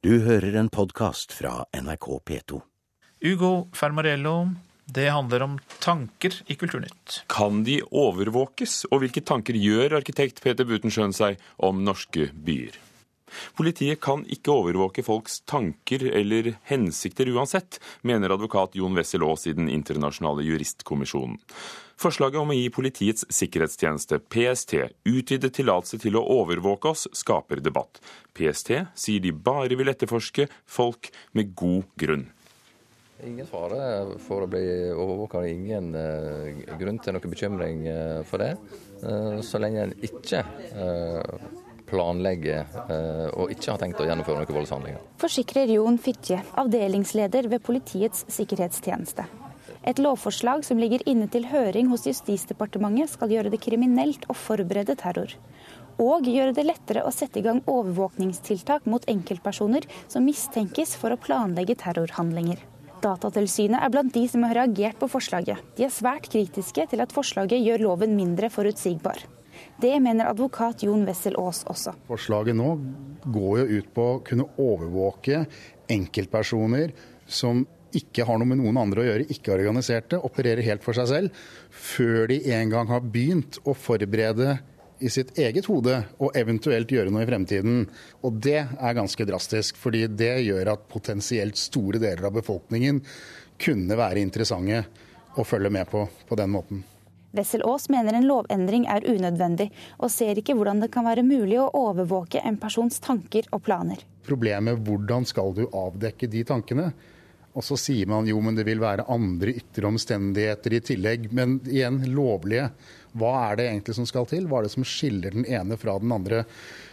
Du hører en podkast fra NRK P2. Ugo Fermarello, det handler om tanker i Kulturnytt. Kan de overvåkes, og hvilke tanker gjør arkitekt Peter Butenschøn seg om norske byer? Politiet kan ikke overvåke folks tanker eller hensikter uansett, mener advokat Jon Wessel Aas i Den internasjonale juristkommisjonen. Forslaget om å gi Politiets sikkerhetstjeneste, PST, utvidet tillatelse til å overvåke oss, skaper debatt. PST sier de bare vil etterforske folk med god grunn. Ingen fare for å bli overvåka, ingen uh, grunn til noen bekymring uh, for det. Uh, så lenge en ikke planlegger og ikke har tenkt å gjennomføre noen voldshandlinger. Forsikrer Jon Fitje, avdelingsleder ved Politiets sikkerhetstjeneste. Et lovforslag som ligger inne til høring hos Justisdepartementet skal gjøre det kriminelt å forberede terror. Og gjøre det lettere å sette i gang overvåkningstiltak mot enkeltpersoner som mistenkes for å planlegge terrorhandlinger. Datatilsynet er blant de som har reagert på forslaget. De er svært kritiske til at forslaget gjør loven mindre forutsigbar. Det mener advokat Jon Wessel Aas også. Forslaget nå går jo ut på å kunne overvåke enkeltpersoner som ikke har noe med noen andre å gjøre, ikke er organiserte, opererer helt for seg selv, før de en gang har begynt å forberede i sitt eget hode og eventuelt gjøre noe i fremtiden. Og det er ganske drastisk, fordi det gjør at potensielt store deler av befolkningen kunne være interessante å følge med på på den måten. Wessel Aas mener en lovendring er unødvendig, og ser ikke hvordan det kan være mulig å overvåke en persons tanker og planer. Problemet hvordan skal du avdekke de tankene? Og så sier man jo, men det vil være andre ytre omstendigheter i tillegg. Men igjen, lovlige. Hva er det egentlig som skal til? Hva er det som skiller den ene fra den andre?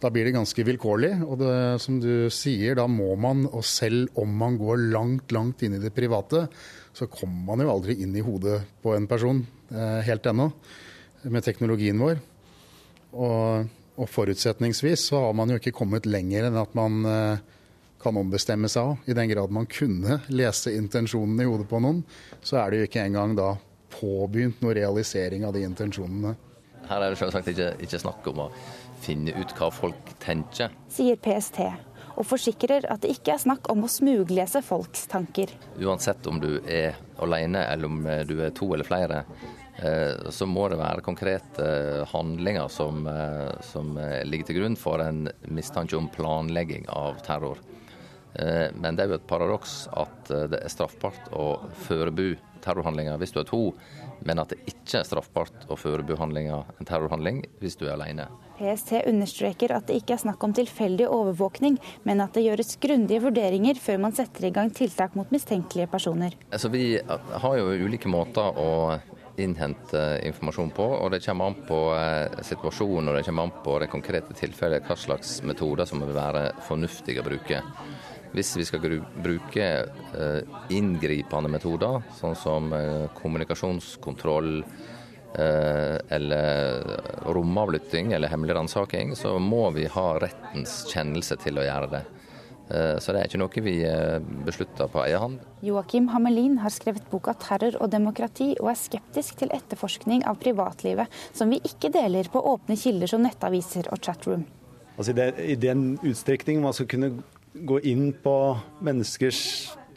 Da blir det ganske vilkårlig. Og det, som du sier, da må man, og selv om man går langt, langt inn i det private, så kommer man jo aldri inn i hodet på en person eh, helt ennå med teknologien vår. Og, og, forutsetningsvis så har man jo ikke kommet lenger enn at man eh, kan ombestemme seg av. I den grad man kunne lese intensjonene i hodet på noen, så er det jo ikke engang da påbegynt noe realisering av de intensjonene. Her er det selvsagt ikke, ikke snakk om å finne ut hva folk tenker. Sier PST, og forsikrer at det ikke er snakk om å smuglese folks tanker. Uansett om du er alene eller om du er to eller flere, eh, så må det være konkrete handlinger som, eh, som ligger til grunn for en mistanke om planlegging av terror. Eh, men det er jo et paradoks at eh, det er straffbart å forbu terrorhandlinger hvis du er to, men at det ikke er straffbart å forbu en terrorhandling hvis du er alene. PST understreker at det ikke er snakk om tilfeldig overvåkning, men at det gjøres grundige vurderinger før man setter i gang tiltak mot mistenkelige personer. Altså, vi har jo ulike måter å innhente informasjon på, og det kommer an på eh, situasjonen og det kommer an på det konkrete tilfellet hva slags metoder som vil være fornuftige å bruke. Hvis vi skal bruke eh, inngripende metoder, sånn som eh, kommunikasjonskontroll eh, eller romavlytting eller hemmelig ransaking, så må vi ha rettens kjennelse til å gjøre det. Så det er ikke noe vi beslutter på egen hånd. Joakim Hamelin har skrevet boka 'Terror og demokrati', og er skeptisk til etterforskning av privatlivet, som vi ikke deler på åpne kilder som nettaviser og chatroom. Altså I den utstrekning man skal kunne gå inn på menneskers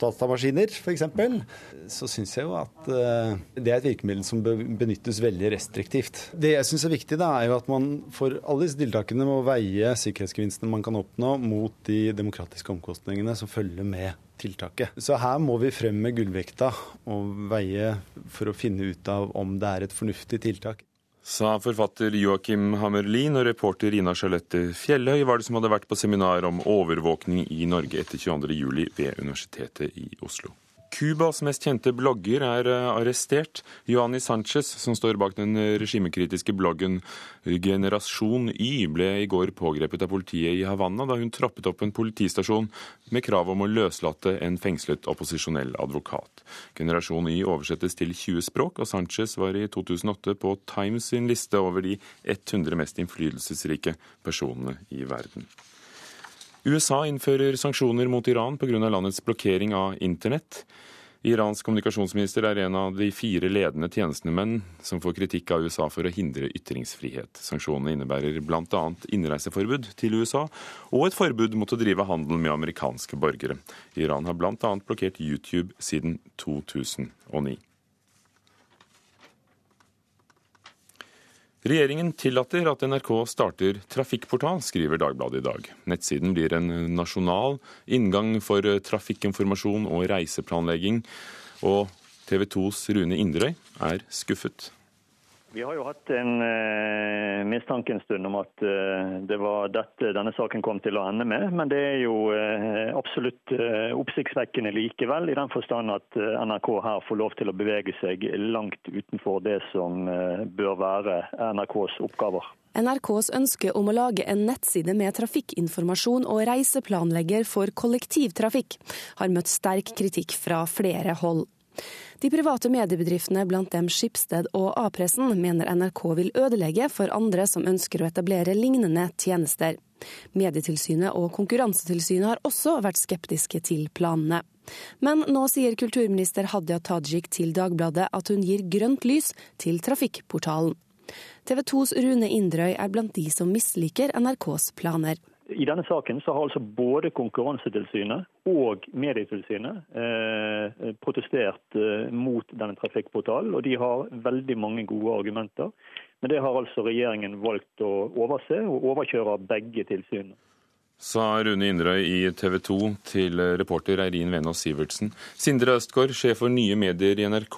datamaskiner f.eks., så syns jeg jo at uh, det er et virkemiddel som benyttes veldig restriktivt. Det jeg syns er viktig, da, er jo at man for alle disse tiltakene må veie sikkerhetsgevinstene man kan oppnå mot de demokratiske omkostningene som følger med tiltaket. Så her må vi frem med gullvekta og veie for å finne ut av om det er et fornuftig tiltak. Sa forfatter Joakim Hammerlin og reporter Ina Charlotte Fjellhøy var det som hadde vært på seminar om overvåkning i Norge etter 22.07. ved Universitetet i Oslo. Cubas mest kjente blogger er eh, arrestert. Joani Sanchez, som står bak den regimekritiske bloggen Generasjon Y, ble i går pågrepet av politiet i Havanna da hun troppet opp en politistasjon med krav om å løslate en fengslet opposisjonell advokat. Generasjon Y oversettes til 20 språk, og Sanchez var i 2008 på Times sin liste over de 100 mest innflytelsesrike personene i verden. USA innfører sanksjoner mot Iran pga. landets blokkering av internett. Irans kommunikasjonsminister er en av de fire ledende tjenestemenn som får kritikk av USA for å hindre ytringsfrihet. Sanksjonene innebærer bl.a. innreiseforbud til USA og et forbud mot å drive handel med amerikanske borgere. Iran har bl.a. blokkert YouTube siden 2009. Regjeringen tillater at NRK starter trafikkportal, skriver Dagbladet i dag. Nettsiden blir en nasjonal inngang for trafikkinformasjon og reiseplanlegging. Og TV 2s Rune Inderøy er skuffet. Vi har jo hatt en eh, mistanke en stund om at eh, det var dette denne saken kom til å ende med. Men det er jo eh, absolutt eh, oppsiktsvekkende likevel, i den forstand at eh, NRK her får lov til å bevege seg langt utenfor det som eh, bør være NRKs oppgaver. NRKs ønske om å lage en nettside med trafikkinformasjon og reiseplanlegger for kollektivtrafikk har møtt sterk kritikk fra flere hold. De private mediebedriftene, blant dem Skipsted og A-pressen, mener NRK vil ødelegge for andre som ønsker å etablere lignende tjenester. Medietilsynet og Konkurransetilsynet har også vært skeptiske til planene. Men nå sier kulturminister Hadia Tajik til Dagbladet at hun gir grønt lys til trafikkportalen. TV 2s Rune Inderøy er blant de som misliker NRKs planer. I denne saken så har altså både Konkurransetilsynet og Medietilsynet eh, protestert eh, mot denne trafikkportalen. Og de har veldig mange gode argumenter. Men det har altså regjeringen valgt å overse, og overkjøre begge tilsynene. Sa Rune Inderøy i TV 2 til reporter Eirin Venås Sivertsen. Sindre Østgaard, sjef for nye medier i NRK.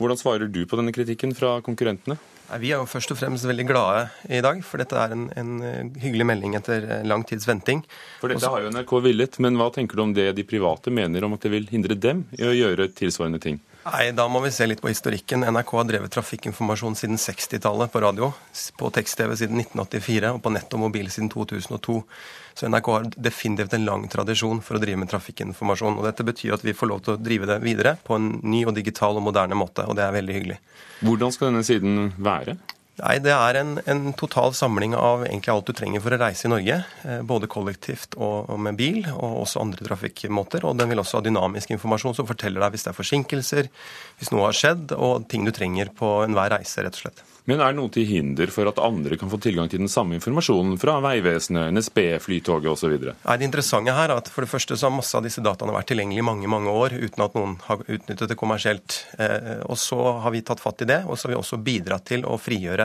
Hvordan svarer du på denne kritikken fra konkurrentene? Vi er jo først og fremst veldig glade i dag, for dette er en, en hyggelig melding etter lang tids venting. For dette har jo NRK villet, men hva tenker du om det de private mener om at det vil hindre dem i å gjøre tilsvarende ting? Nei, Da må vi se litt på historikken. NRK har drevet trafikkinformasjon siden 60-tallet på radio. På tekst-TV siden 1984 og på nett og mobil siden 2002. Så NRK har definitivt en lang tradisjon for å drive med trafikkinformasjon. og Dette betyr at vi får lov til å drive det videre på en ny og digital og moderne måte, og det er veldig hyggelig. Hvordan skal denne siden være? Nei, Det er en, en, total samling av egentlig alt du trenger for å reise i Norge. Eh, både kollektivt og, og, med bil, og også andre trafikkmåter. Og den vil også ha dynamisk informasjon som forteller deg hvis det er forsinkelser, hvis noe har skjedd, og ting du trenger på enhver reise, rett og slett. Men er det noe til hinder for at andre kan få tilgang til den samme informasjonen fra Vegvesenet, NSB, Flytoget osv.? Det interessante her er at for det første så har masse av disse dataene vært tilgjengelig i mange mange år uten at noen har utnyttet det kommersielt. Eh, og så har vi tatt fatt i det, og så har vi også bidratt til å frigjøre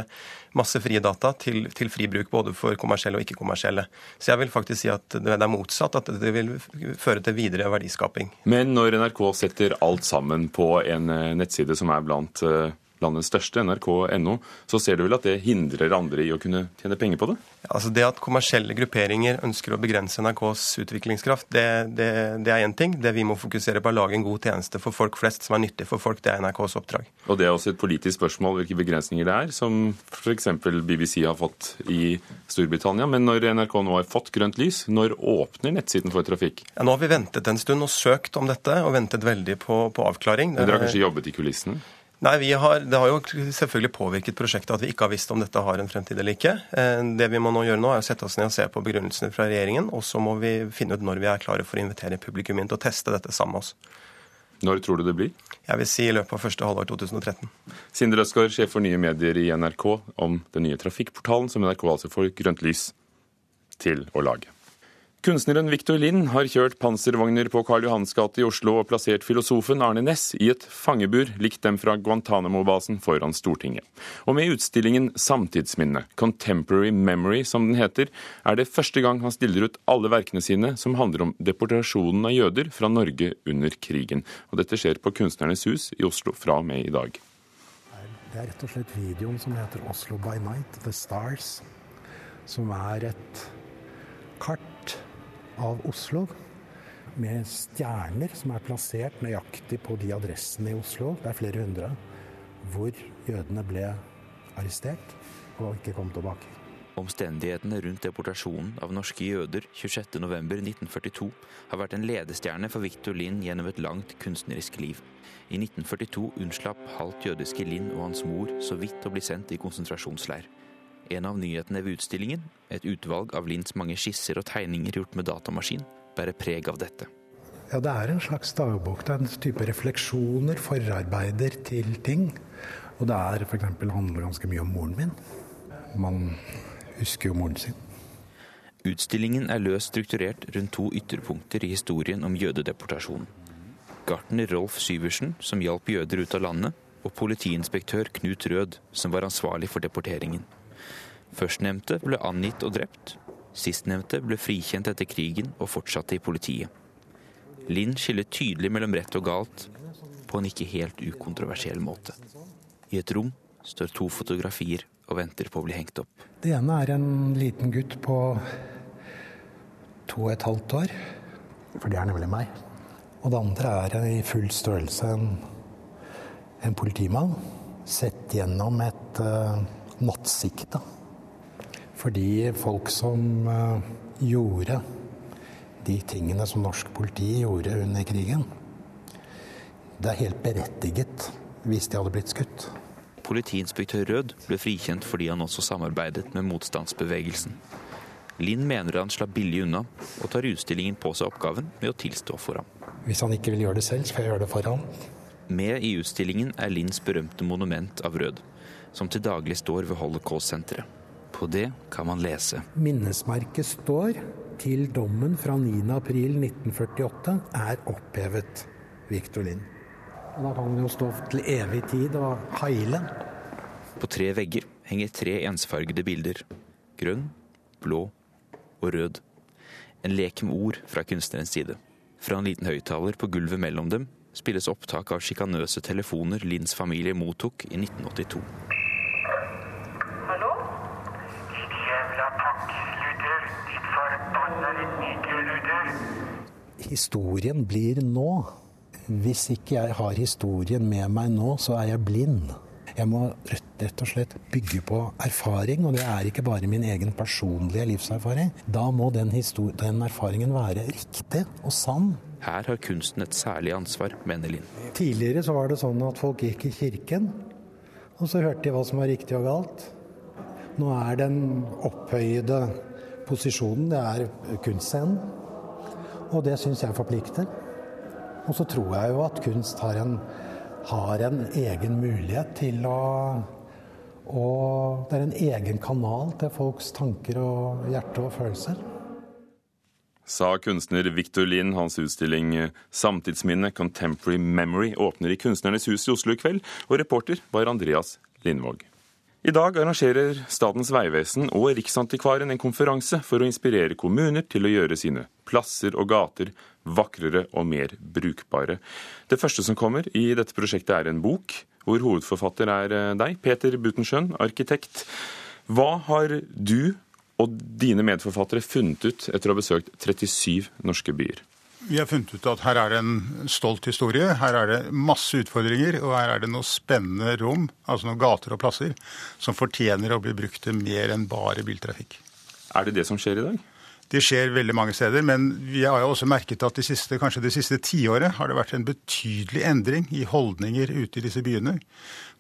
masse frie data til, til fri bruk både for kommersielle og ikke-kommersielle. Så jeg vil faktisk si at det er motsatt, at det vil føre til videre verdiskaping. Men når NRK setter alt sammen på en eh, nettside som er blant eh, landets største, nrk.no, så ser du vel at det hindrer andre i å kunne tjene penger på det? Ja, altså Det at kommersielle grupperinger ønsker å begrense NRKs utviklingskraft, det, det, det er én ting. Det vi må fokusere på, er å lage en god tjeneste for folk flest som er nyttig for folk. Det er NRKs oppdrag. Og det er også et politisk spørsmål hvilke begrensninger det er, som f.eks. BBC har fått i Storbritannia. Men når NRK nå har fått grønt lys, når åpner nettsiden for trafikk? Ja, Nå har vi ventet en stund og søkt om dette, og ventet veldig på, på avklaring. Men dere har kanskje jobbet i kulissene? Nei, har, Det har jo selvfølgelig påvirket prosjektet at vi ikke har visst om dette har en fremtid eller ikke. Eh, det vi må nå gjøre nå, er å sette oss ned og se på begrunnelsene fra regjeringen. Og så må vi finne ut når vi er klare for å invitere publikum inn til å teste dette sammen med oss. Når tror du det blir? Jeg vil si i løpet av første halvår 2013. Sindre Østgaard, sjef for nye medier i NRK, om den nye trafikkportalen som NRK altså får grønt lys til å lage. Kunstneren Victor Lind har kjørt panservogner på Karl Johans gate i Oslo og plassert filosofen Arne Næss i et fangebur likt dem fra Guantánamo-basen foran Stortinget. Og med utstillingen Samtidsminne, Contemporary Memory som den heter, er det første gang han stiller ut alle verkene sine som handler om deportasjonen av jøder fra Norge under krigen. Og dette skjer på Kunstnernes hus i Oslo fra og med i dag. Det er rett og slett videoen som heter 'Oslo by Night', The Stars, som er et kart av Oslo med stjerner som er plassert nøyaktig på de adressene i Oslo, det er flere hundre, hvor jødene ble arrestert og ikke kom tilbake. Omstendighetene rundt deportasjonen av norske jøder 26.11.1942 har vært en ledestjerne for Victor Lind gjennom et langt kunstnerisk liv. I 1942 unnslapp halvt jødiske Lind og hans mor så vidt å bli sendt i konsentrasjonsleir. En av nyhetene ved utstillingen, et utvalg av Linds mange skisser og tegninger gjort med datamaskin, bærer preg av dette. Ja, det er en slags dagbok. Det er en type refleksjoner, forarbeider til ting. Og det er f.eks. handler ganske mye om moren min. Man husker jo moren sin. Utstillingen er løst strukturert rundt to ytterpunkter i historien om jødedeportasjonen. Gartner Rolf Syversen, som hjalp jøder ut av landet, og politiinspektør Knut Rød, som var ansvarlig for deporteringen. Førstnevnte ble angitt og drept. Sistnevnte ble frikjent etter krigen og fortsatte i politiet. Linn skiller tydelig mellom rett og galt på en ikke helt ukontroversiell måte. I et rom står to fotografier og venter på å bli hengt opp. Det ene er en liten gutt på to og et halvt år. For det er nemlig meg. Og det andre er i full størrelse en, en politimann sett gjennom et uh, nattsikte. Fordi folk som uh, gjorde de tingene som norsk politi gjorde under krigen, det er helt berettiget hvis de hadde blitt skutt. Politiinspektør Rød ble frikjent fordi han også samarbeidet med motstandsbevegelsen. Linn mener han slapp billig unna, og tar utstillingen på seg oppgaven med å tilstå for ham. Hvis han ikke vil gjøre det selv, skal jeg gjøre det for ham. Med i utstillingen er Linns berømte monument av Rød, som til daglig står ved Holocaust-senteret. På det kan man lese. Minnesmerket står til dommen fra 9.4.1948 er opphevet. Victor Lind. Og da kan den jo stå til evig tid og heile. På tre vegger henger tre ensfargede bilder. Grønn, blå og rød. En lek med ord fra kunstnerens side. Fra en liten høyttaler på gulvet mellom dem spilles opptak av sjikanøse telefoner Linds familie mottok i 1982. Historien blir nå. Hvis ikke jeg har historien med meg nå, så er jeg blind. Jeg må rett og slett bygge på erfaring, og det er ikke bare min egen personlige livserfaring. Da må den, den erfaringen være riktig og sann. Her har kunsten et særlig ansvar, mener Linn. Tidligere så var det sånn at folk gikk i kirken, og så hørte de hva som var riktig og galt. Nå er den opphøyede posisjonen, det er kunstscenen. Og det syns jeg forplikter. Og så tror jeg jo at kunst har en, har en egen mulighet til å og det er en egen kanal til folks tanker og hjerte og følelser. Sa kunstner Victor Lind. Hans utstilling 'Samtidsminne Contemporary Memory' åpner i Kunstnernes hus i Oslo i kveld, og reporter var Andreas Lindvåg. I dag arrangerer Statens vegvesen og Riksantikvaren en konferanse for å inspirere kommuner til å gjøre sine plasser og gater vakrere og mer brukbare. Det første som kommer i dette prosjektet er en bok, hvor hovedforfatter er eh, deg, Peter Butenschøn, arkitekt. Hva har du og dine medforfattere funnet ut etter å ha besøkt 37 norske byer? Vi har funnet ut at her er det en stolt historie. Her er det masse utfordringer, og her er det noe spennende rom, altså noen gater og plasser, som fortjener å bli brukt til mer enn bare biltrafikk. Er det det som skjer i dag? Det skjer veldig mange steder, men vi har jo også merket at de siste, kanskje det siste tiåret har det vært en betydelig endring i holdninger ute i disse byene.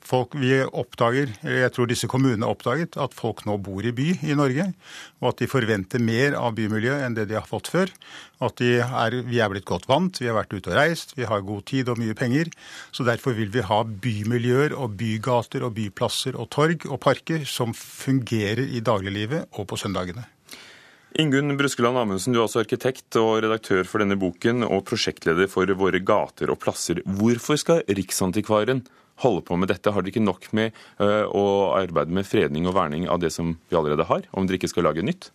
Folk, vi oppdager, jeg tror disse kommunene har oppdaget, at folk nå bor i by i Norge, og at de forventer mer av bymiljøet enn det de har fått før. At er, vi er blitt godt vant, vi har vært ute og reist, vi har god tid og mye penger. Så derfor vil vi ha bymiljøer og bygater og byplasser og torg og parker som fungerer i dagliglivet og på søndagene. Ingunn Bruskeland Amundsen, du er også arkitekt og redaktør for denne boken, og prosjektleder for Våre gater og plasser. Hvorfor skal Riksantikvaren holde på med dette? Har dere ikke nok med uh, å arbeide med fredning og verning av det som vi allerede har, om dere ikke skal lage nytt?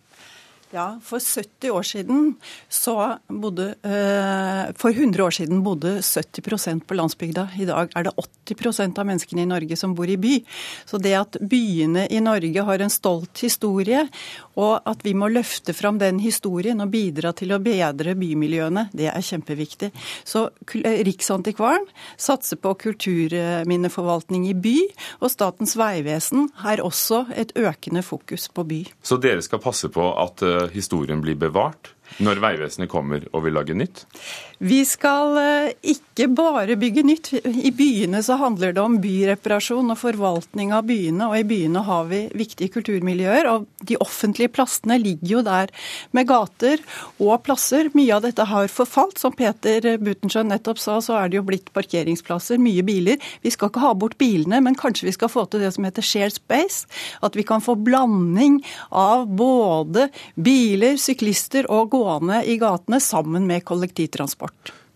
Ja, for 70 år siden så bodde eh, For 100 år siden bodde 70% på landsbygda. I dag er det 80% av menneskene i Norge som bor i by. Så det at byene i Norge har en stolt historie, og at vi må løfte fram den historien og bidra til å bedre bymiljøene, det er kjempeviktig. Så Riksantikvaren satser på kulturminneforvaltning i by, og Statens vegvesen har også et økende fokus på by. Så dere skal passe på at uh, historien blir bevart når Vegvesenet kommer og vil lage nytt? Vi skal uh, ikke bare bygge nytt. I byene så handler det om byreparasjon og forvaltning av byene, og i byene har vi viktige kulturmiljøer. Og de offentlige plassene ligger jo der med gater og plasser. Mye av dette har forfalt. Som Peter Butenschøn nettopp sa, så er det jo blitt parkeringsplasser, mye biler. Vi skal ikke ha bort bilene, men kanskje vi skal få til det som heter shared space. At vi kan få blanding av både biler, syklister og gående i gatene sammen med kollektivtransport.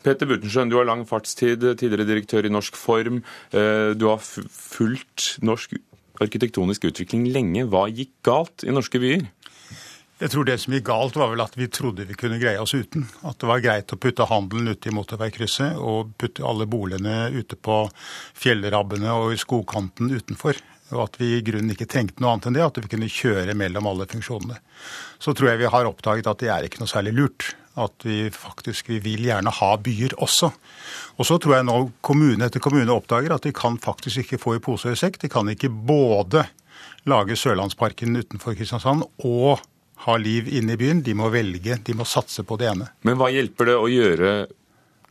Peter Butenschøn, du har lang fartstid, tidligere direktør i Norsk Form. Eh, du har fulgt norsk arkitektonisk utvikling lenge. Hva gikk galt i norske byer? Jeg tror det som gikk galt, var vel at vi trodde vi kunne greie oss uten. At det var greit å putte handelen ute i motorveikrysset og putte alle boligene ute på fjellrabbene og i skogkanten utenfor. Og at vi i grunnen ikke trengte noe annet enn det, at vi kunne kjøre mellom alle funksjonene. Så tror jeg vi har oppdaget at det er ikke noe særlig lurt. At vi faktisk vi vil gjerne ha byer også. Og så tror jeg nå kommune etter kommune oppdager at de kan faktisk ikke få i pose og sekk. De kan ikke både lage Sørlandsparken utenfor Kristiansand og ha liv inne i byen. De må velge, de må satse på det ene. Men hva hjelper det å gjøre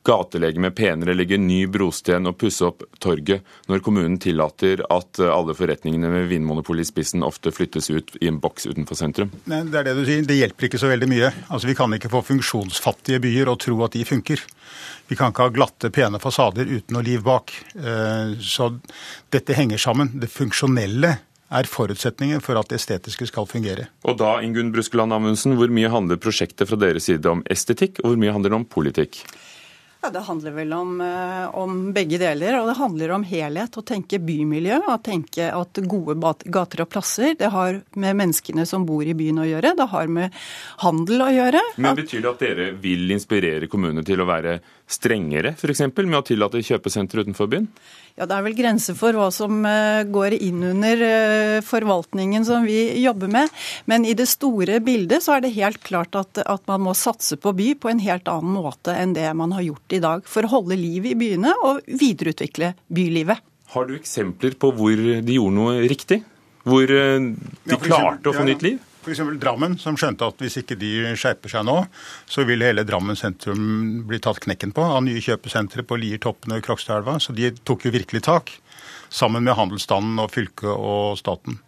gatelegemet penere, legge ny brosten og pusse opp torget, når kommunen tillater at alle forretningene med Vinmonopolet i spissen ofte flyttes ut i en boks utenfor sentrum? Nei, det er det du sier. Det hjelper ikke så veldig mye. Altså, Vi kan ikke få funksjonsfattige byer og tro at de funker. Vi kan ikke ha glatte, pene fasader uten noe liv bak. Eh, så dette henger sammen. Det funksjonelle er forutsetningen for at det estetiske skal fungere. Og da, Ingunn Bruskeland Amundsen, hvor mye handler prosjektet fra deres side om estetikk, og hvor mye handler det om politikk? Ja, Det handler vel om, om, begge deler. Og det handler om helhet. Å tenke bymiljø. Å tenke at gode gater og plasser det har med menneskene som bor i byen å gjøre. Det har med handel å gjøre. Men Betyr det at dere vil inspirere kommunene til å være strengere, f.eks. med å tillate kjøpesenter utenfor byen? Ja, Det er vel grenser for hva som går inn under forvaltningen som vi jobber med. Men i det store bildet så er det helt klart at, at, man må satse på by på en helt annen måte enn det man har gjort i dag. For å holde liv i byene og videreutvikle bylivet. Har du eksempler på hvor de gjorde noe riktig? Hvor de klarte å få nytt liv? F.eks. Drammen, som skjønte at hvis ikke de skjerper seg nå, så vil hele Drammen sentrum bli tatt knekken på av nye kjøpesentre på Lier, Toppen og Krokstadelva. Så de tok jo virkelig tak, sammen med handelsstanden og fylket og staten.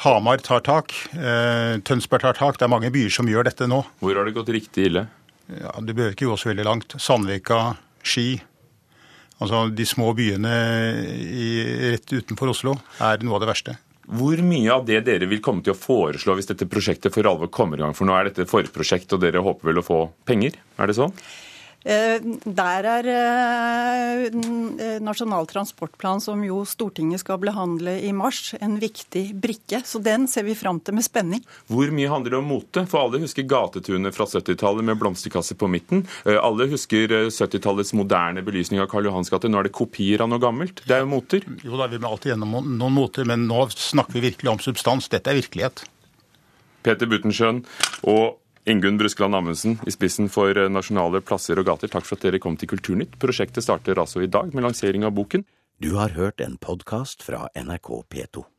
Hamar tar tak, eh, Tønsberg tar tak. Det er mange byer som gjør dette nå. Hvor har det gått riktig ille? Ja, Det behøver ikke gå så veldig langt. Sandvika, Ski. Altså De små byene i, rett utenfor Oslo er noe av det verste. Hvor mye av det dere vil komme til å foreslå hvis dette prosjektet for alvor kommer i gang? For nå er dette forprosjekt, og dere håper vel å få penger? Er det sånn? Der er Nasjonal transportplan, som jo Stortinget skal behandle i mars, en viktig brikke. Så den ser vi fram til med spenning. Hvor mye handler det om mote? For alle husker gatetunet fra 70-tallet med blomsterkasser på midten. Alle husker 70-tallets moderne belysning av Karl Johans gate. Nå er det kopier av noe gammelt. Det er jo moter. Jo da, vi må alltid gjennom noen moter, men nå snakker vi virkelig om substans. Dette er virkelighet. Peter Butenschøn og Ingunn Bruskeland Amundsen i spissen for Nasjonale plasser og gater, takk for at dere kom til Kulturnytt. Prosjektet starter altså i dag med lansering av boken. Du har hørt en podkast fra NRK P2.